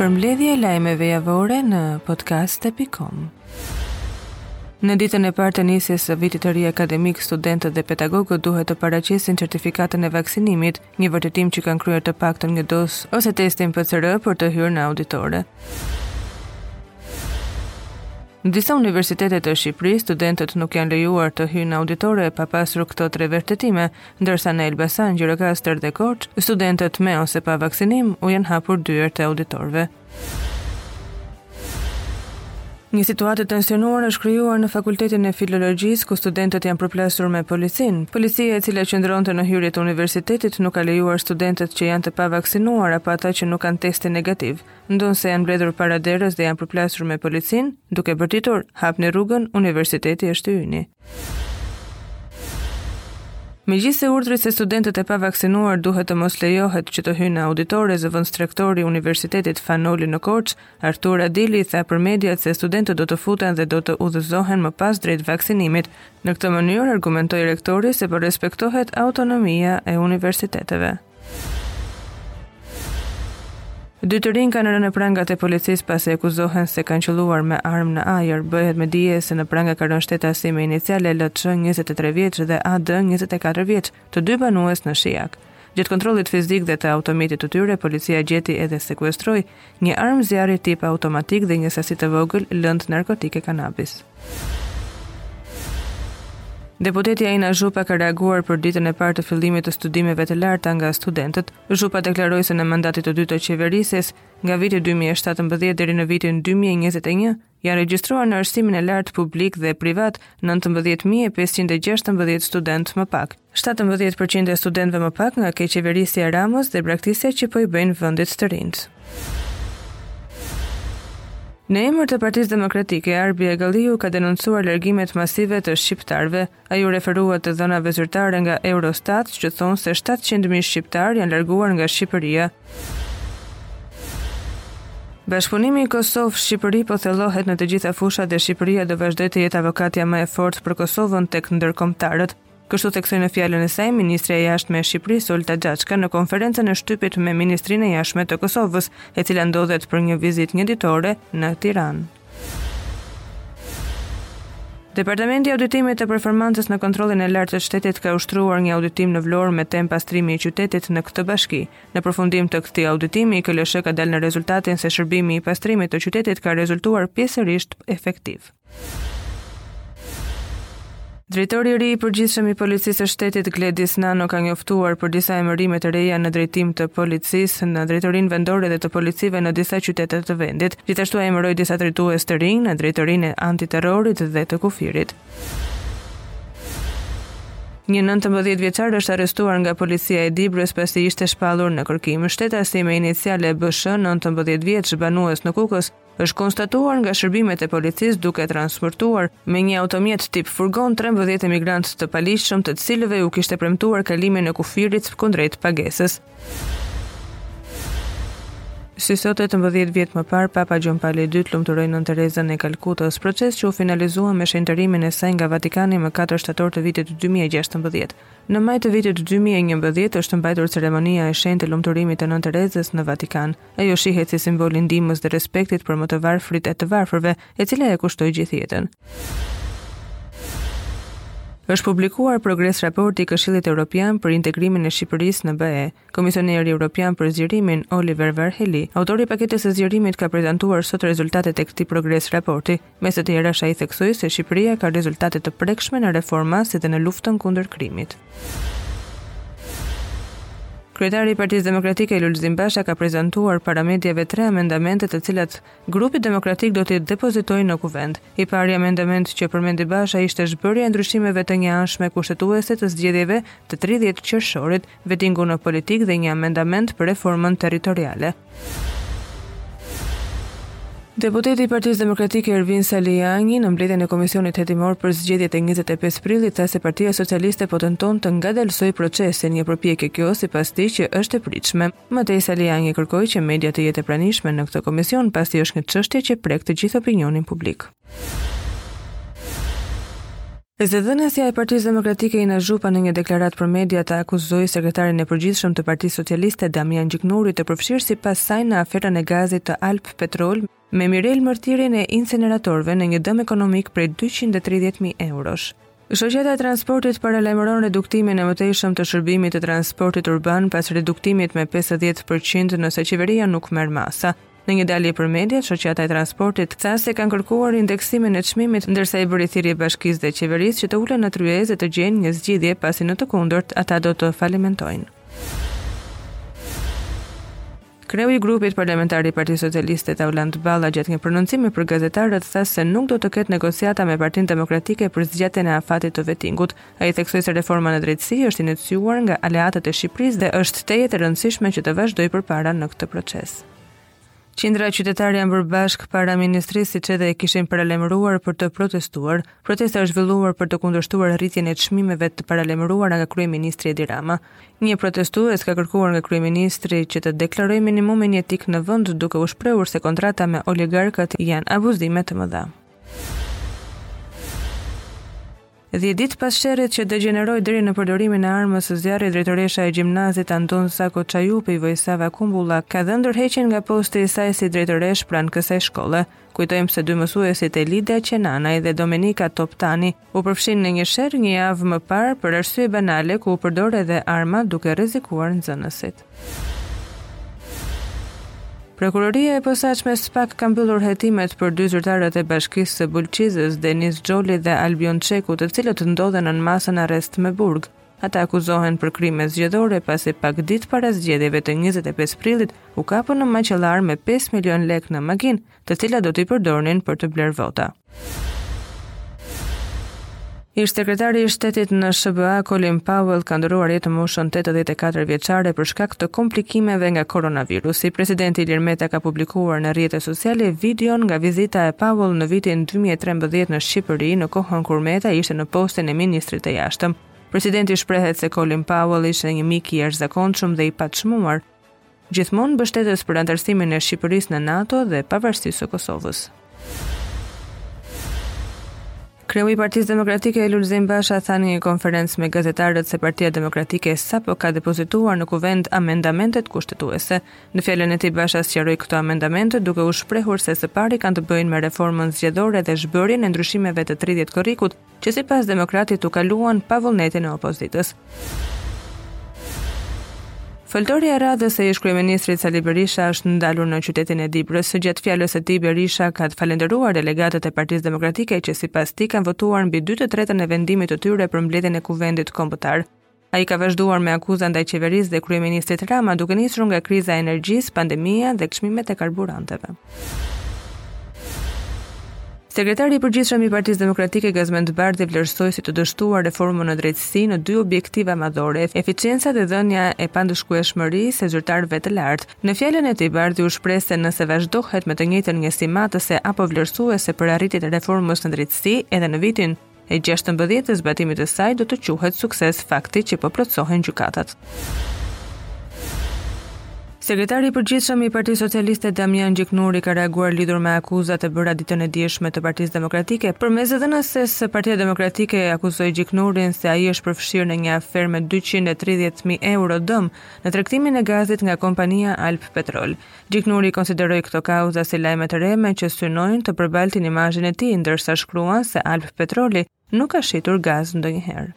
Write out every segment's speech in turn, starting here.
Përmbledhja e lajmeve javore në podcast.com Në ditën e parë të nisjes së vitit të ri akademik, studentët dhe pedagogët duhet të paraqesin certifikatën e vaksinimit, Një vërtetim që kanë kryer të paktën një dozë ose testin PCR për të hyrë në auditore. Në disa universitete të Shqipërisë, studentët nuk janë lejuar të hyjnë në auditore pa pasur këto tre vërtetime, ndërsa në Elbasan, Gjirokastër dhe Korçë, studentët me ose pa vaksinim u janë hapur dyert e auditoreve. Një situatë e tensionuar është krijuar në Fakultetin e Filologjisë, ku studentët janë përplasur me policinë. Policia e cila qëndronte në hyrje të universitetit nuk ka lejuar studentët që janë të pavaksinuar apo ata që nuk kanë testin negativ, ndonëse janë mbledhur para derës dhe janë përplasur me policinë, duke bërtitur, hapni rrugën, universiteti është i yni. Megjithëse urdhri se studentët e pavaksinuar duhet të mos lejohet që të hyjnë në auditore, zëvendësrektori i Universitetit Fan Noli në Korçë, Artur Adili tha për mediat se studentët do të futen dhe do të udhëzohen më pas drejt vaksinimit. Në këtë mënyrë argumentoi rektori se po respektohet autonomia e universiteteve. Dy të rinj kanë rënë në prangat e policisë pasi akuzohen se kanë qëlluar me armë në ajër. Bëhet me dije se në pranga ka rënë shtetasi me iniciale LÇ 23 vjeç dhe AD 24 vjeç, të dy banues në Shijak. Gjatë kontrollit fizik dhe të automjetit të tyre, policia gjeti edhe sekuestroi Një armë zjarri tip automatik dhe një sasi të vogël lëndë narkotike kanabis. Deputetja Ina Zhupa ka reaguar për ditën e parë të fillimit të studimeve të larta nga studentët. Zhupa deklaroi se në mandatin e dytë të qeverisjes, nga viti 2017 deri në vitin 2021, Janë regjistruar në arsimin e lartë publik dhe privat 19516 studentë më pak. 17% e studentëve më pak nga keqqeverisja e Ramës dhe braktisja që po i bëjnë vendit të rinjtë. Në emër të Partisë Demokratike, Arbi Agalliu ka denoncuar largimet masive të shqiptarëve. Ai iu referua të dhënave zyrtare nga Eurostat që thonë se shtatëqind mijë shqiptarë janë larguar nga Shqipëria. Bashkëpunimi Kosovë-Shqipëri po thellohet në të gjitha fushat dhe Shqipëria do vazhdojë të jetë avokatja më e fortë për Kosovën tek ndërkombëtarët. Kështu theksoi në fjalën e saj ministrja e Jashtme e Shqipërisë Olta Xhaçka në konferencën e shtypit me Ministrinë e Jashtme të Kosovës, e cila ndodhet për një vizitë njëditore në Tiranë. Departamenti i Auditimit të Performancës në Kontrollin e Lartë të Shtetit ka ushtruar një auditim në Vlorë me temë pastrimi i qytetit në këtë bashki. Në përfundim të këtij auditimi, KLSH ka dalë në rezultatin se shërbimi i pastrimit të qytetit ka rezultuar pjesërisht efektiv. Drejtori i ri i Përgjithshëm i Policisë së Shtetit, Gledis Nano ka njoftuar për disa emërime të reja në drejtim të policisë, në drejtorinë vendore dhe të policive në disa qytete të vendit. Gjithashtu ai emëroi disa drejtues të rinj në drejtorinë e antiterrorit dhe të kufirit. Një 19 vjeçar është arrestuar nga policia e Dibrës pasi ishte shpallur në kërkim. Shtetasi me iniciale BSH, 19 vjeç, banues në Kukës, Është konstatuar nga shërbimet e policisë duke transportuar me një automjet tip furgon 13 emigrantë të paligjshëm të cilëve u kishte premtuar kalimin e kufirit kundrejt pagesës. Si sot 18 vjet më parë, Papa Gjon Pali II lumturoi Nën Terezën e Kalkutës, proces që u finalizua me shenjtërimin e saj nga Vatikani më 4 shtator të vitit 2016. Në maj të vitit 2011 është mbajtur ceremonia e shenjtë e lumturimit të Nën Terezës në Vatikan. Ajo shihet si simbol i ndihmës dhe respektit për më të varfrit e të varfërve, e cila e kushtoi gjithë jetën është publikuar progres raporti i Këshillit Evropian për integrimin e Shqipërisë në BE. Komisioneri Evropian për Zgjerimin, Oliver Varheli, autori i paketës së zgjerimit ka prezantuar sot rezultatet e këtij progres raporti, Mes të tjerash ai theksoi se Shqipëria ka rezultate të prekshme në reforma si dhe në luftën kundër krimit. Kryetari i Partisë Demokratike Lulzim Basha ka prezantuar para mediave tre amendamente të cilat grupi demokratik do t'i depozitojë në Kuvend. I pari amendament që përmendi Basha ishte zhbërja e ndryshimeve të njëanshme kushtetuese të zgjedhjeve të 30 qershorit, Vetingu në politikë dhe një amendament për reformën territoriale. Deputeti i Partisë Demokratike Ervin Salianji në mbledhjen e Komisionit Hetimor për zgjedhjet e 25 prillit tha se Partia Socialiste po tenton të ngadalësojë procesin, një përpjekje kjo sipas tij që është e pritshme. Më tej Salianji kërkoi që media të jetë e pranishme në këtë komision, pasi është një çështje që prek të gjithë opinionin publik. Zëdhënësja e Partisë Demokratike Ina Zhupa në një deklaratë për mediat akuzoi sekretarin e përgjithshëm të Partisë Socialiste Damian Gjiknuri të përfshirë sipas saj në aferën e gazit të Albpetrol me Mirel Mërtirin e inceneratorëve në një dëm ekonomik prej 230.000 eurosh. Shoqata e transportit paralajmëron reduktimin e mëtejshëm të shërbimit të transportit urban pas reduktimit me 50% nëse qeveria nuk merr masa. Në një dalje për mediat, Shoqata e Transportit tha se kanë kërkuar indeksimin e çmimit, ndërsa i bëri thirrje bashkisë dhe qeverisë që të ulen në tryezë të gjejnë një zgjidhje, pasi në të kundërt ata do të falimentojnë. Kreu i grupit parlamentar i Partisë Socialiste Taulant Balla gjatë një prononcimi për gazetarët tha se nuk do të ketë negociata me Partinë Demokratike për zgjatjen e afatit të vetingut, Ai theksoi se reforma në drejtësi është iniciuar nga aleatët e Shqipërisë dhe është tejet e rëndësishme që të vazhdojë përpara në këtë proces. Qindra qytetarë janë bërë bashkë para ministrisë siç edhe e kishin paralajmëruar për të protestuar. Protesta është zhvilluar për të kundërshtuar rritjen e çmimeve të paralajmëruara nga kryeministri Edi Rama. Një protestues ka kërkuar nga kryeministri që të deklarojë minimumin jetik në vend duke u shprehur se kontrata me oligarkët janë abuzime të mëdha. Dhjetë ditë pas sherrit që degjeneroi deri në përdorimin e armës së zjarrit, drejtoresha e gjimnazit Andon Zako Çajupi, Vojsava Kumbulla, ka dhënë dorëheqjen nga posti i saj si drejtoreshë pranë kësaj shkolle. Kujtojmë se dy mësuesit Elida Qenanaj dhe Domenika Toptani u përfshinë në një sherr një javë më parë për arsye banale ku u përdor edhe arma duke rrezikuar nxënësit. Prokuroria e Posaçme SPAK ka mbyllur hetimet për dy zyrtarët e Bashkisë së Bulqizës, Denis Xholi dhe Albion Çeku, të cilët ndodhen në masën arrest me burg. Ata akuzohen për krime zgjedhore pasi pak ditë para zgjedhjeve të 25 prillit u kapën në Maqellar me 5 milion lekë në makinë, të cilat do t'i përdornin për të blerë vota. Ish sekretari i shtetit në SHBA Colin Powell ka ndërruar jetë në moshën 84 vjeçare për shkak të komplikimeve nga koronavirusi. Presidenti Ilir Meta ka publikuar në rrjetet sociale videon nga vizita e Powell në vitin 2013 në Shqipëri, në kohën kur Meta ishte në postin e ministrit të jashtëm. Presidenti shprehet se Colin Powell ishte një mik i jashtëzakonshëm dhe i paçmuar, Gjithmonë mbështetës për anëtarësimin e Shqipërisë në NATO dhe pavarësisë së Kosovës. Kreu i Partisë Demokratike Lulzim Basha tha në një konferencë me gazetarët se Partia Demokratike sapo ka depozituar në Kuvend amendamentet kushtetuese. Në fjalën e tij Basha sqaroi këto amendamente duke u shprehur se së pari kanë të bëjnë me reformën zgjedhore dhe zhbërjen e ndryshimeve të 30 korrikut që sipas demokratit u kaluan pa vullnetin e opozitës. Foltorja e radhës e ish-kryeministrit Sali Berisha është ndalur në qytetin e Dibrës. Gjatë fjalës së tij Berisha ka falendëruar delegatët e Partisë Demokratike që sipas tij kanë votuar mbi 2 të tretën e vendimit të tyre për mbledhjen e Kuvendit Kombëtar. Ai ka vazhduar me akuza ndaj qeverisë dhe kryeministrit Rama, duke nisur nga kriza e energjisë, pandemia dhe çmimet e karburanteve. Sekretari i Përgjithshëm i Partisë Demokratike Gazmend Bardhi vlerësoi si të dështuar reformën në drejtësi në dy objektiva madhore, eficienca dhe dhënia e pandëshkueshmërisë së zyrtarëve të lartë. Në fjalën e tij Bardhi u shpreh se nëse vazhdohet me të njëjtën njësi matëse apo vlerësuese për arritjet e reformës në drejtësi edhe në vitin e gjashtëmbëdhjetë e zbatimit të saj do të quhet sukses fakti që po plotësohen gjykatat. Sekretari i përgjithshëm i Partisë Socialiste Damian Gjiknuri ka reaguar lidhur me akuzat e bëra ditën e djeshme të Partisë Demokratike. Përmes zëdhënëses së, Partia Demokratike e akuzoi Gjiknurin se ai është përfshirë në një aferë me 230.000 euro dëm në tregtimin e gazit nga kompania Albpetrol. Gjiknuri konsideroi këto kauza si lajme të reme që synojnë të përbaltin imazhin e tij, ndërsa shkruan se Albpetroli nuk ka shitur gaz ndonjëherë.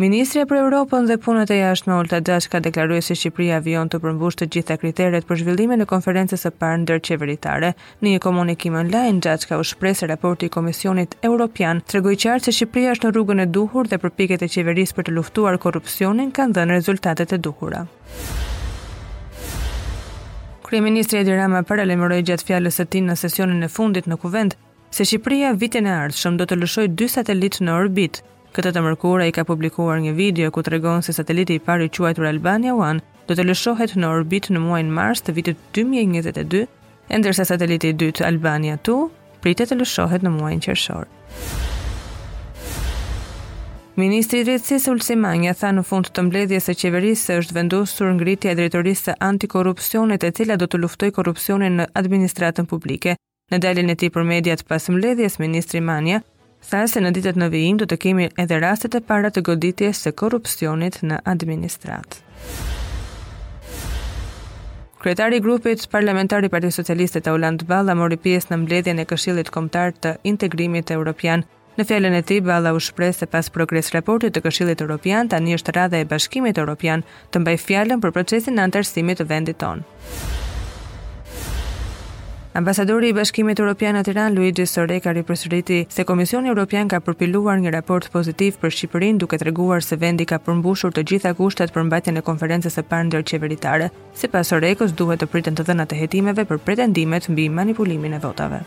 Ministrja për Evropën dhe Punët e Jashtme Olta Xhaçka deklaroi se Shqipëria vijon të përmbushë të gjitha kriteret për zhvillimin e konferencës së parë ndërqeveritare. Në një komunikim online, Xhaçka u shpreh se raporti i Komisionit Europian tregoi qartë se Shqipëria është në rrugën e duhur dhe përpjekjet e qeverisë për të luftuar korrupsionin kanë dhënë rezultatet e duhura. Kryeministri Edi Rama paralajmëroi gjatë fjalës së tij në sesionin e fundit në Kuvend se Shqipëria vitin e ardhshëm do të lëshojë dy satelitë në orbitë. Këtë të mërkurë ai ka publikuar një video ku tregon se sateliti i parë i quajtur Albania One do të lëshohet në orbitë në muajin mars të vitit 2022 ndërsa sateliti i dytë Albania 2 pritet të lëshohet në muajin qershor. Ministri i Drejtësisë Ulsi Manja tha në fund të mbledhjes së qeverisë se është vendosur ngritja e drejtorisë së antikorrupsionit e cila do të luftojë korrupsionin në administratën publike. Në daljen e tij për mediat pas mbledhjes, ministri Manja tha se në ditët në vijim do të kemi edhe rastet e para të goditjes së korrupsionit në administratë. Kryetari i grupit parlamentar i Partisë Socialiste Taulant Balla mori pjesë në mbledhjen e Këshillit Kombëtar të Integrimit Europian. Në fjalën e tij, Balla u shpreh se pas progres raportit të Këshillit Europian tani është radha e Bashkimit Europian të mbajë fjalën për procesin e anëtarësimit të vendit tonë. Ambasadori i Bashkimit Europian në Tiranë, Luigi Soreca ripërsëriti se Komisioni Europian ka përpiluar një raport pozitiv për Shqipërinë duke treguar se vendi ka përmbushur të gjitha kushtet për mbajtjen e konferencës së parë ndërqeveritare. Sipas Sorecës, duhet të priten të dhënat e hetimeve për pretendimet mbi manipulimin e votave.